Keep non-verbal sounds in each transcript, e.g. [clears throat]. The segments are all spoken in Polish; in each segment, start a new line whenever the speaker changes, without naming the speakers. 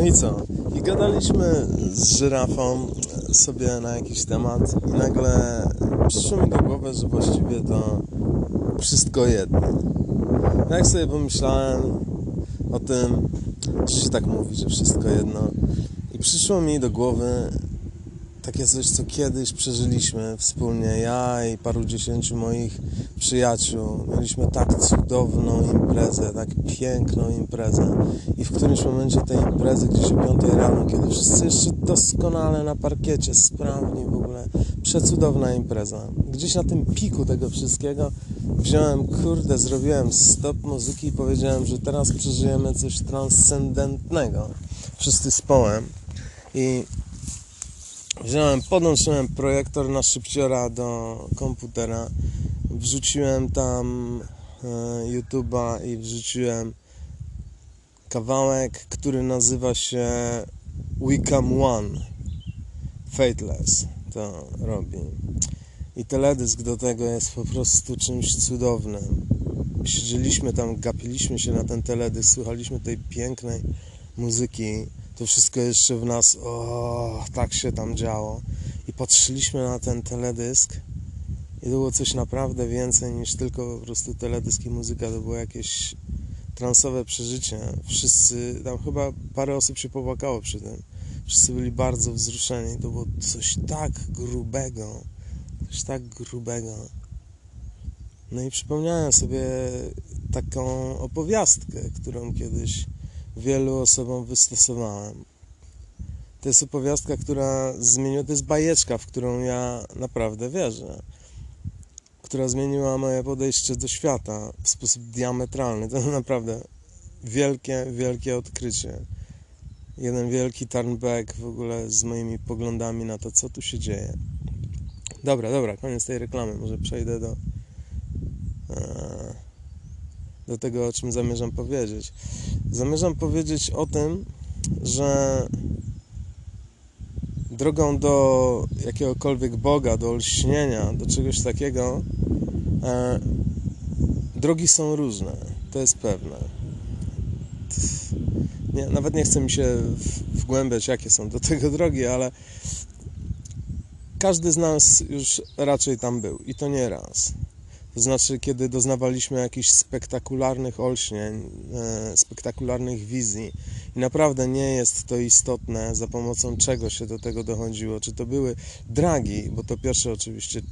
No i co? I gadaliśmy z żyrafą sobie na jakiś temat i nagle przyszło mi do głowy, że właściwie to wszystko jedno. Jak sobie pomyślałem o tym, że się tak mówi, że wszystko jedno i przyszło mi do głowy takie coś, co kiedyś przeżyliśmy wspólnie, ja i paru dziesięciu moich przyjaciół. Mieliśmy tak cudowną imprezę, tak piękną imprezę. I w którymś momencie tej imprezy, gdzieś o 5 rano, kiedy wszyscy jeszcze doskonale na parkiecie, sprawni w ogóle, przecudowna impreza. Gdzieś na tym piku tego wszystkiego wziąłem, kurde, zrobiłem stop muzyki i powiedziałem, że teraz przeżyjemy coś transcendentnego. Wszyscy z połem. I Wziąłem, podłączyłem projektor na szybciora do komputera, wrzuciłem tam e, YouTube'a i wrzuciłem kawałek, który nazywa się We Come One. Fateless to robi. I teledysk do tego jest po prostu czymś cudownym. Siedzieliśmy tam, gapiliśmy się na ten teledysk, słuchaliśmy tej pięknej muzyki to wszystko jeszcze w nas, o, tak się tam działo. I patrzyliśmy na ten teledysk i było coś naprawdę więcej niż tylko po prostu teledysk i muzyka. To było jakieś transowe przeżycie. Wszyscy, tam chyba parę osób się popłakało przy tym. Wszyscy byli bardzo wzruszeni. To było coś tak grubego. Coś tak grubego. No i przypomniałem sobie taką opowiastkę, którą kiedyś wielu osobom wystosowałem. To jest opowiastka, która zmieniła, to jest bajeczka, w którą ja naprawdę wierzę, która zmieniła moje podejście do świata w sposób diametralny. To naprawdę wielkie, wielkie odkrycie. Jeden wielki turnback w ogóle z moimi poglądami na to, co tu się dzieje. Dobra, dobra, koniec tej reklamy. Może przejdę do. Eee, do tego, o czym zamierzam powiedzieć. Zamierzam powiedzieć o tym, że drogą do jakiegokolwiek Boga, do olśnienia, do czegoś takiego, e, drogi są różne, to jest pewne. Nie, nawet nie chcę mi się wgłębiać, jakie są do tego [laughs] drogi, ale każdy z nas już raczej tam był i to nie raz. To znaczy, kiedy doznawaliśmy jakichś spektakularnych olśnień, e, spektakularnych wizji, i naprawdę nie jest to istotne, za pomocą czego się do tego dochodziło. Czy to były dragi, bo to pierwsze oczywiście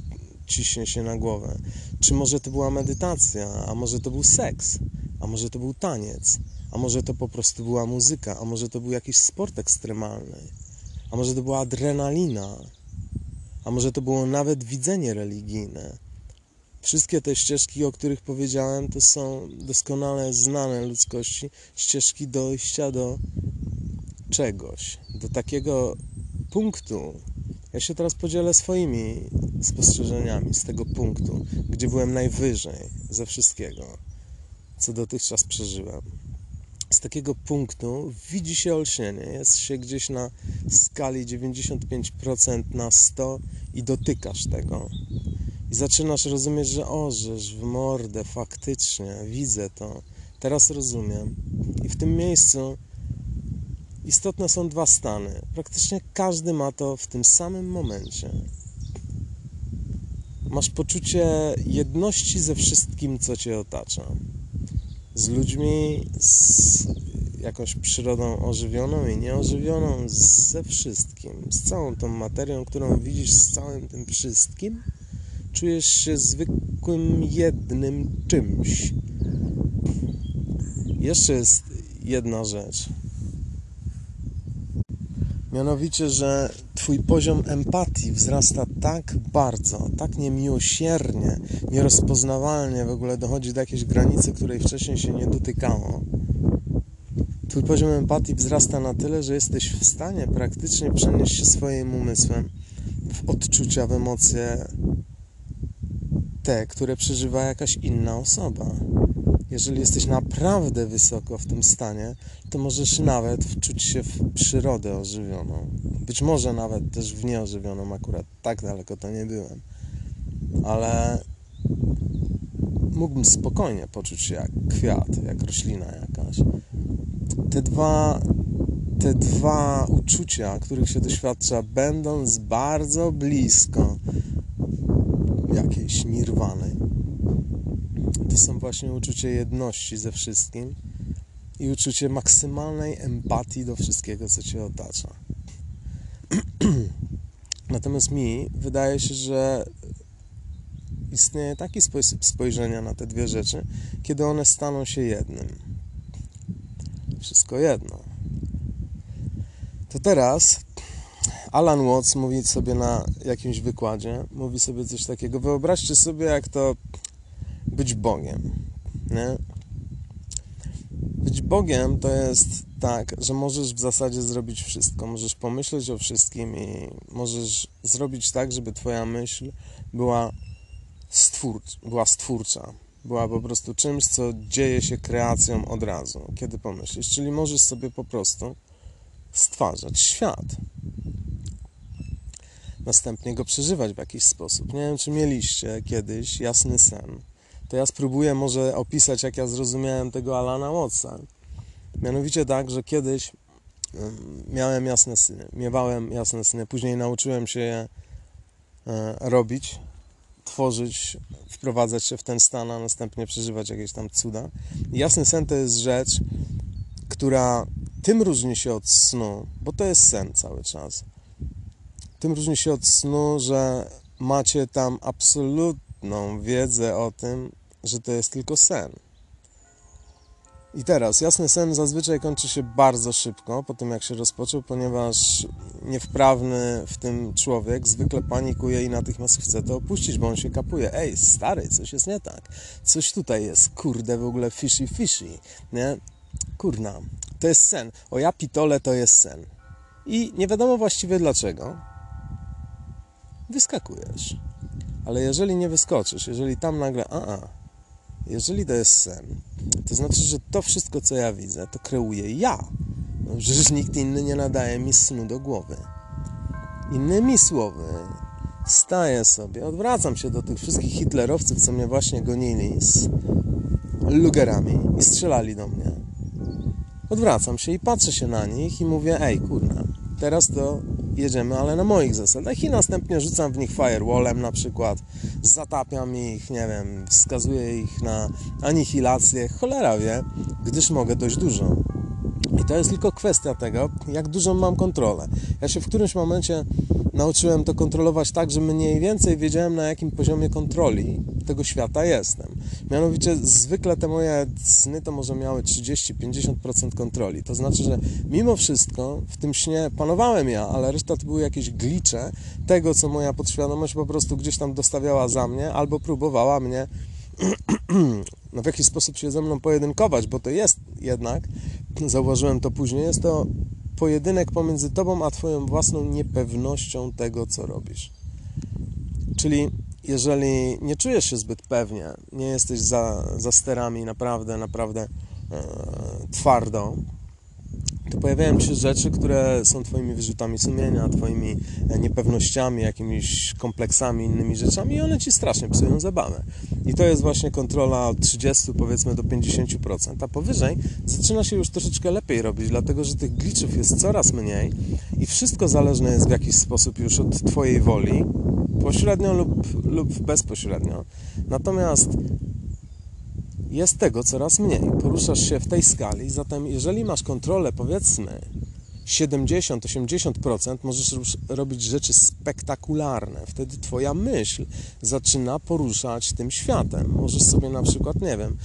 ciśnie się na głowę, czy może to była medytacja, a może to był seks, a może to był taniec, a może to po prostu była muzyka, a może to był jakiś sport ekstremalny, a może to była adrenalina, a może to było nawet widzenie religijne Wszystkie te ścieżki, o których powiedziałem, to są doskonale znane ludzkości ścieżki dojścia do czegoś, do takiego punktu. Ja się teraz podzielę swoimi spostrzeżeniami z tego punktu, gdzie byłem najwyżej ze wszystkiego, co dotychczas przeżyłem. Z takiego punktu widzi się olśnienie, jest się gdzieś na skali 95% na 100 i dotykasz tego i zaczynasz rozumieć, że orzesz w mordę, faktycznie, widzę to, teraz rozumiem. I w tym miejscu istotne są dwa stany. Praktycznie każdy ma to w tym samym momencie. Masz poczucie jedności ze wszystkim, co cię otacza. Z ludźmi, z jakąś przyrodą ożywioną i nieożywioną, ze wszystkim, z całą tą materią, którą widzisz, z całym tym wszystkim czujesz się zwykłym jednym czymś. Jeszcze jest jedna rzecz. Mianowicie, że Twój poziom empatii wzrasta tak bardzo, tak niemiłosiernie, nierozpoznawalnie w ogóle dochodzi do jakiejś granicy, której wcześniej się nie dotykało. Twój poziom empatii wzrasta na tyle, że jesteś w stanie praktycznie przenieść się swoim umysłem w odczucia, w emocje, te, które przeżywa jakaś inna osoba. Jeżeli jesteś naprawdę wysoko w tym stanie, to możesz nawet wczuć się w przyrodę ożywioną. Być może nawet też w nieożywioną, akurat tak daleko to nie byłem. Ale mógłbym spokojnie poczuć się jak kwiat, jak roślina jakaś. Te dwa te dwa uczucia, których się doświadcza, będąc bardzo blisko jakiejś nirwany, to są właśnie uczucie jedności ze wszystkim i uczucie maksymalnej empatii do wszystkiego, co cię otacza. [clears throat] Natomiast mi wydaje się, że istnieje taki sposób spojrzenia na te dwie rzeczy, kiedy one staną się jednym. Wszystko jedno. To teraz Alan Watts mówi sobie na jakimś wykładzie, mówi sobie coś takiego. Wyobraźcie sobie, jak to być Bogiem. Nie? Być Bogiem to jest tak, że możesz w zasadzie zrobić wszystko. Możesz pomyśleć o wszystkim i możesz zrobić tak, żeby Twoja myśl była, była stwórcza. Była po prostu czymś, co dzieje się kreacją od razu, kiedy pomyślisz. Czyli możesz sobie po prostu stwarzać świat. Następnie go przeżywać w jakiś sposób. Nie wiem, czy mieliście kiedyś jasny sen to ja spróbuję może opisać, jak ja zrozumiałem tego Alana Wattsa. Mianowicie tak, że kiedyś miałem jasne syny, miewałem jasne syny, później nauczyłem się je e, robić, tworzyć, wprowadzać się w ten stan, a następnie przeżywać jakieś tam cuda. jasny sen to jest rzecz, która tym różni się od snu, bo to jest sen cały czas. Tym różni się od snu, że macie tam absolutną wiedzę o tym, że to jest tylko sen. I teraz, jasny sen zazwyczaj kończy się bardzo szybko po tym, jak się rozpoczął, ponieważ niewprawny w tym człowiek zwykle panikuje i natychmiast chce to opuścić, bo on się kapuje. Ej, stary, coś jest nie tak. Coś tutaj jest, kurde, w ogóle fishy, fishy, nie? Kurna, to jest sen. O ja pitole to jest sen. I nie wiadomo właściwie dlaczego. Wyskakujesz. Ale jeżeli nie wyskoczysz, jeżeli tam nagle, a, a jeżeli to jest sen, to znaczy, że to wszystko, co ja widzę, to kreuję ja. No, przecież nikt inny nie nadaje mi snu do głowy. Innymi słowy, staję sobie, odwracam się do tych wszystkich hitlerowców, co mnie właśnie gonili z lugerami i strzelali do mnie. Odwracam się i patrzę się na nich i mówię, ej, kurna, teraz to jedziemy, ale na moich zasadach i następnie rzucam w nich firewallem na przykład, zatapiam ich, nie wiem, wskazuję ich na anihilację, cholera wie, gdyż mogę dość dużo. I to jest tylko kwestia tego, jak dużą mam kontrolę. Ja się w którymś momencie nauczyłem to kontrolować tak, że mniej więcej wiedziałem na jakim poziomie kontroli tego świata jestem. Mianowicie zwykle te moje sny to może miały 30-50% kontroli. To znaczy, że mimo wszystko w tym śnie panowałem ja, ale reszta to były jakieś glicze tego, co moja podświadomość po prostu gdzieś tam dostawiała za mnie albo próbowała mnie [clears throat] no w jakiś sposób się ze mną pojedynkować, bo to jest jednak, zauważyłem to później, jest to pojedynek pomiędzy tobą a twoją własną niepewnością tego, co robisz. Czyli jeżeli nie czujesz się zbyt pewnie, nie jesteś za, za sterami naprawdę, naprawdę e, twardo, to pojawiają się rzeczy, które są Twoimi wyrzutami sumienia, Twoimi e, niepewnościami, jakimiś kompleksami, innymi rzeczami i one Ci strasznie psują zabawę. I to jest właśnie kontrola od 30 powiedzmy do 50%, a powyżej zaczyna się już troszeczkę lepiej robić, dlatego że tych glitchów jest coraz mniej i wszystko zależne jest w jakiś sposób już od Twojej woli, pośrednio lub, lub bezpośrednio. Natomiast jest tego coraz mniej. Poruszasz się w tej skali, zatem jeżeli masz kontrolę, powiedzmy 70-80%, możesz robić rzeczy spektakularne. Wtedy Twoja myśl zaczyna poruszać tym światem. Możesz sobie na przykład, nie wiem,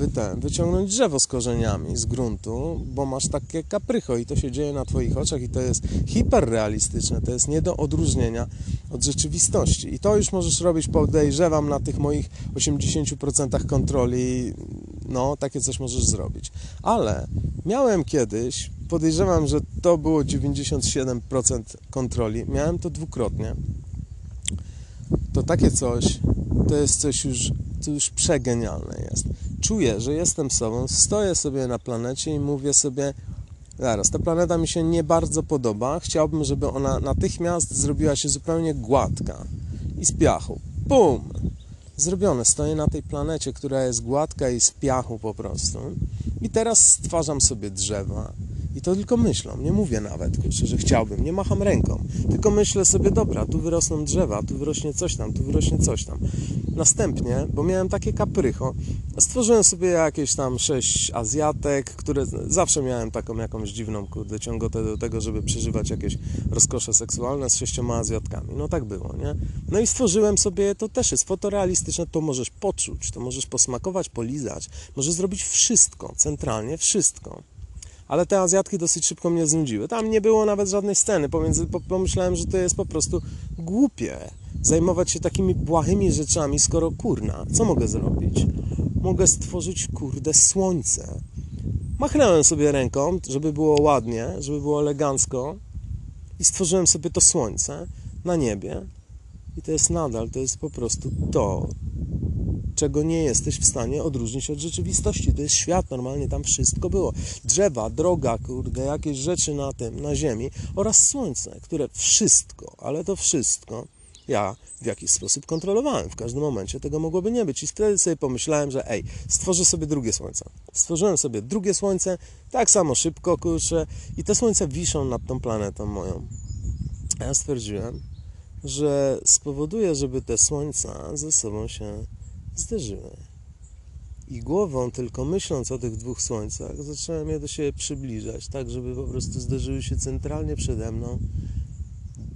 wy ten, wyciągnąć drzewo z korzeniami z gruntu, bo masz takie kaprycho i to się dzieje na Twoich oczach i to jest hiperrealistyczne, to jest nie do odróżnienia od rzeczywistości. I to już możesz robić, podejrzewam, na tych moich 80% kontroli, no, takie coś możesz zrobić. Ale miałem kiedyś, podejrzewam, że to było 97% kontroli, miałem to dwukrotnie. To takie coś, to jest coś już, to już przegenialne jest czuję, że jestem sobą, stoję sobie na planecie i mówię sobie, zaraz, ta planeta mi się nie bardzo podoba, chciałbym, żeby ona natychmiast zrobiła się zupełnie gładka i z piachu. Bum! zrobione. Stoję na tej planecie, która jest gładka i z piachu po prostu. I teraz stwarzam sobie drzewa. I to tylko myślą, nie mówię nawet, kurczę, że chciałbym, nie macham ręką, tylko myślę sobie, dobra, tu wyrosną drzewa, tu wyrośnie coś tam, tu wyrośnie coś tam. Następnie, bo miałem takie kaprycho, stworzyłem sobie jakieś tam sześć Azjatek, które zawsze miałem taką jakąś dziwną, kurde, ciągotę do tego, żeby przeżywać jakieś rozkosze seksualne z sześcioma Azjatkami. No tak było, nie? No i stworzyłem sobie, to też jest fotorealistyczne, to możesz poczuć, to możesz posmakować, polizać, możesz zrobić wszystko, centralnie wszystko ale te Azjatki dosyć szybko mnie znudziły. Tam nie było nawet żadnej sceny, pomiędzy, pomyślałem, że to jest po prostu głupie zajmować się takimi błahymi rzeczami, skoro kurna, co mogę zrobić? Mogę stworzyć, kurde, słońce. Machnąłem sobie ręką, żeby było ładnie, żeby było elegancko i stworzyłem sobie to słońce na niebie i to jest nadal, to jest po prostu to, czego nie jesteś w stanie odróżnić od rzeczywistości. To jest świat, normalnie tam wszystko było. Drzewa, droga, kurde, jakieś rzeczy na tym, na ziemi oraz słońce, które wszystko, ale to wszystko ja w jakiś sposób kontrolowałem. W każdym momencie tego mogłoby nie być. I wtedy sobie pomyślałem, że ej, stworzę sobie drugie słońce. Stworzyłem sobie drugie słońce, tak samo szybko, kurczę, i te słońce wiszą nad tą planetą moją. A ja stwierdziłem, że spowoduje, żeby te słońca ze sobą się zderzyły. I głową, tylko myśląc o tych dwóch słońcach, zacząłem je do siebie przybliżać, tak żeby po prostu zderzyły się centralnie przede mną,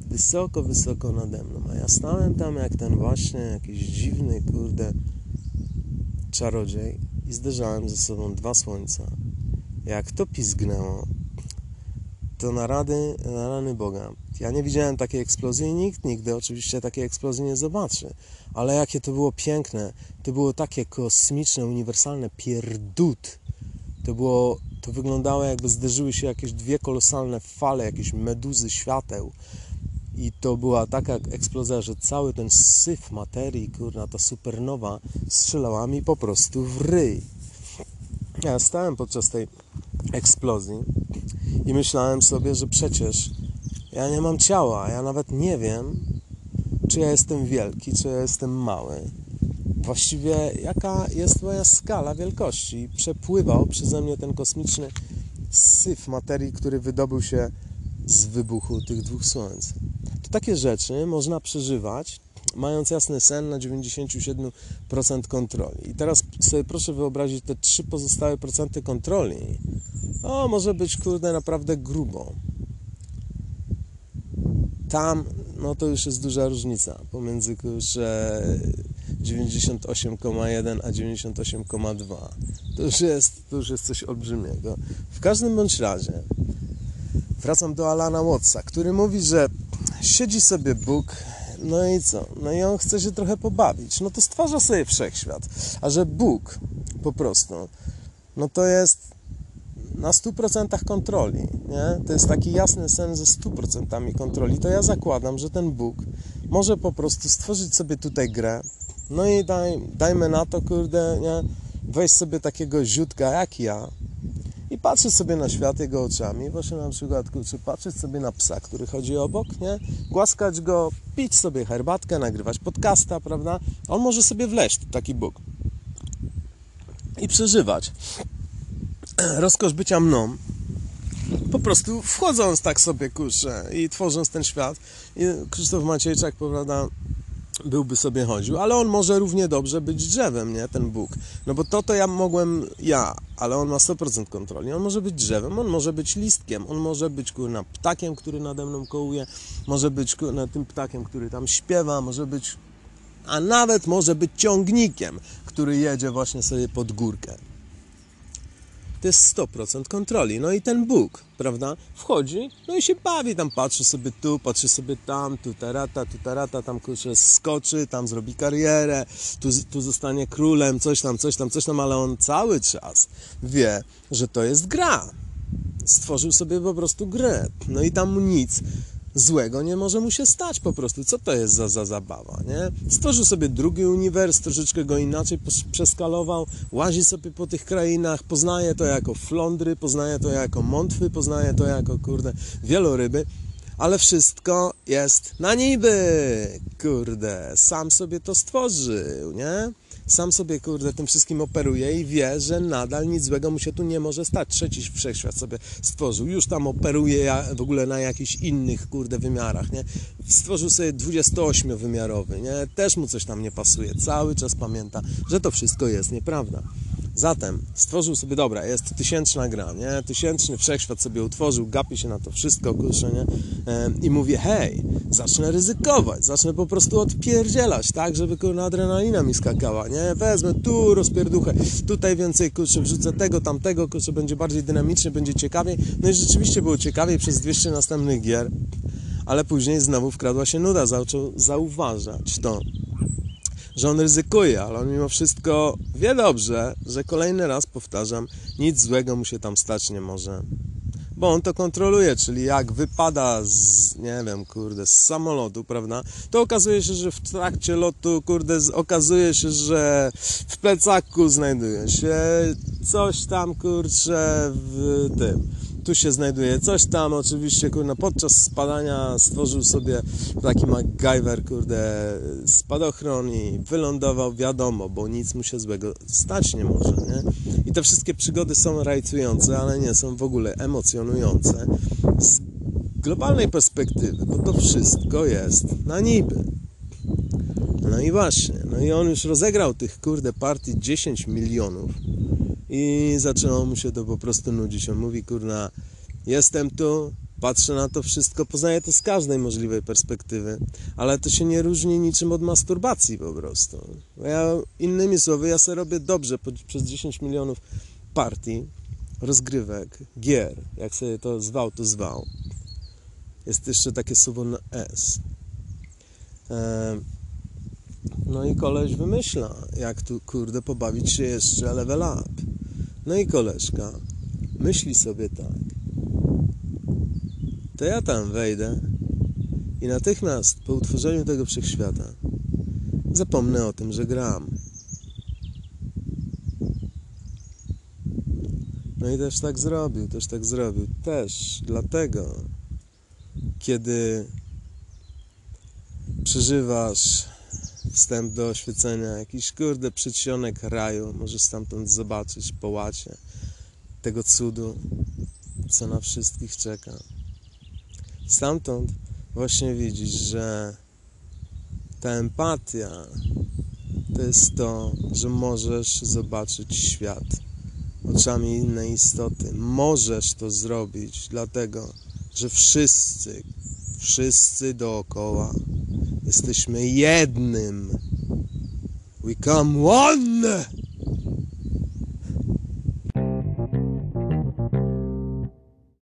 wysoko, wysoko nade mną. A ja stałem tam jak ten właśnie jakiś dziwny, kurde, czarodziej i zderzałem ze sobą dwa słońca. Jak to pizgnęło, to na rady, na rany Boga. Ja nie widziałem takiej eksplozji i nikt nigdy oczywiście takiej eksplozji nie zobaczy. Ale jakie to było piękne, to było takie kosmiczne, uniwersalne pierdut. To było, to wyglądało jakby zderzyły się jakieś dwie kolosalne fale, jakieś meduzy świateł. I to była taka eksplozja, że cały ten syf materii, kurna, ta supernowa strzelała mi po prostu w ryj. Ja stałem podczas tej eksplozji i myślałem sobie, że przecież ja nie mam ciała, ja nawet nie wiem, czy ja jestem wielki, czy ja jestem mały. Właściwie jaka jest moja skala wielkości. Przepływał przeze mnie ten kosmiczny syf materii, który wydobył się z wybuchu tych dwóch słońc. To takie rzeczy można przeżywać, mając jasny sen na 97% kontroli. I teraz sobie proszę wyobrazić te trzy pozostałe procenty kontroli. O, może być kurde naprawdę grubo. Tam no to już jest duża różnica pomiędzy że 98,1 a 98,2 to już jest to już jest coś olbrzymiego. W każdym bądź razie wracam do Alana Wattsa który mówi, że siedzi sobie Bóg no i co? No i on chce się trochę pobawić. No to stwarza sobie wszechświat. A że Bóg po prostu no to jest na 100% kontroli, nie? To jest taki jasny sen ze 100% kontroli. To ja zakładam, że ten Bóg może po prostu stworzyć sobie tutaj grę. No i daj, dajmy na to, kurde, nie? Weź sobie takiego ziutka jak ja i patrzeć sobie na świat jego oczami. Właśnie na przykład, kurczę, patrzeć sobie na psa, który chodzi obok, nie? Głaskać go, pić sobie herbatkę, nagrywać podcasta, prawda? On może sobie wleść, taki Bóg. I przeżywać [clears throat] rozkosz bycia mną, po prostu wchodząc tak sobie, kurczę, i tworząc ten świat. I Krzysztof Maciejczak, prawda, byłby sobie chodził, ale on może równie dobrze być drzewem, nie, ten Bóg. No bo to to ja mogłem, ja, ale on ma 100% kontroli. On może być drzewem, on może być listkiem, on może być, kurna, ptakiem, który nade mną kołuje, może być, kurna, tym ptakiem, który tam śpiewa, może być, a nawet może być ciągnikiem, który jedzie właśnie sobie pod górkę to jest 100% kontroli. No i ten Bóg, prawda, wchodzi, no i się bawi, tam patrzy sobie tu, patrzy sobie tam, tu tarata, tu tarata, tam kurczę skoczy, tam zrobi karierę, tu, tu zostanie królem, coś tam, coś tam, coś tam, ale on cały czas wie, że to jest gra. Stworzył sobie po prostu grę. No i tam nic złego nie może mu się stać po prostu. Co to jest za, za zabawa, nie? Stworzył sobie drugi uniwers, troszeczkę go inaczej przeskalował, łazi sobie po tych krainach, poznaje to jako flądry, poznaje to jako mątwy, poznaje to jako, kurde, wieloryby, ale wszystko jest na niby. Kurde, sam sobie to stworzył, nie? Sam sobie, kurde, tym wszystkim operuje i wie, że nadal nic złego mu się tu nie może stać. Trzeci wszechświat sobie stworzył. Już tam operuje w ogóle na jakichś innych, kurde, wymiarach, nie? Stworzył sobie 28-wymiarowy, nie? Też mu coś tam nie pasuje. Cały czas pamięta, że to wszystko jest nieprawda. Zatem stworzył sobie, dobra, jest tysięczna gra, nie? Tysięczny wszechświat sobie utworzył, gapi się na to wszystko, kurczę, nie? I mówi, hej, zacznę ryzykować, zacznę po prostu odpierdzielać, tak, żeby kurna adrenalina mi skakała, nie? Wezmę tu rozpierduchę, tutaj więcej, kurczę, wrzucę tego, tamtego, kurczę, będzie bardziej dynamicznie, będzie ciekawiej. No i rzeczywiście było ciekawiej przez 200 następnych gier, ale później znowu wkradła się nuda, zaczął zauważać to że on ryzykuje, ale on mimo wszystko wie dobrze, że kolejny raz powtarzam, nic złego mu się tam stać nie może. Bo on to kontroluje, czyli jak wypada z, nie wiem, kurde, z samolotu, prawda, to okazuje się, że w trakcie lotu, kurde, okazuje się, że w plecaku znajduje się coś tam, kurczę, w tym. Tu się znajduje coś tam, oczywiście, kurde, podczas spadania stworzył sobie taki MacGyver, kurde, spadochron i wylądował, wiadomo, bo nic mu się złego stać nie może, nie? I te wszystkie przygody są rajcujące, ale nie są w ogóle emocjonujące z globalnej perspektywy, bo to wszystko jest na niby. No i właśnie, no i on już rozegrał tych, kurde, partii 10 milionów i zaczęło mu się to po prostu nudzić. On mówi, kurna, jestem tu, patrzę na to wszystko, poznaję to z każdej możliwej perspektywy, ale to się nie różni niczym od masturbacji po prostu. Bo Ja, innymi słowy, ja sobie robię dobrze po, przez 10 milionów partii, rozgrywek, gier, jak sobie to zwał, to zwał. Jest jeszcze takie słowo na S. E, no i koleś wymyśla, jak tu, kurde, pobawić się jeszcze level up. No i koleżka myśli sobie tak. To ja tam wejdę i natychmiast po utworzeniu tego wszechświata zapomnę o tym, że gram. No i też tak zrobił, też tak zrobił. Też dlatego, kiedy przeżywasz wstęp do oświecenia, jakiś kurde przedsionek raju, możesz stamtąd zobaczyć po łacie tego cudu, co na wszystkich czeka. Stamtąd właśnie widzisz, że ta empatia to jest to, że możesz zobaczyć świat oczami innej istoty. Możesz to zrobić, dlatego że wszyscy, wszyscy dookoła jesteśmy jednym. We come one!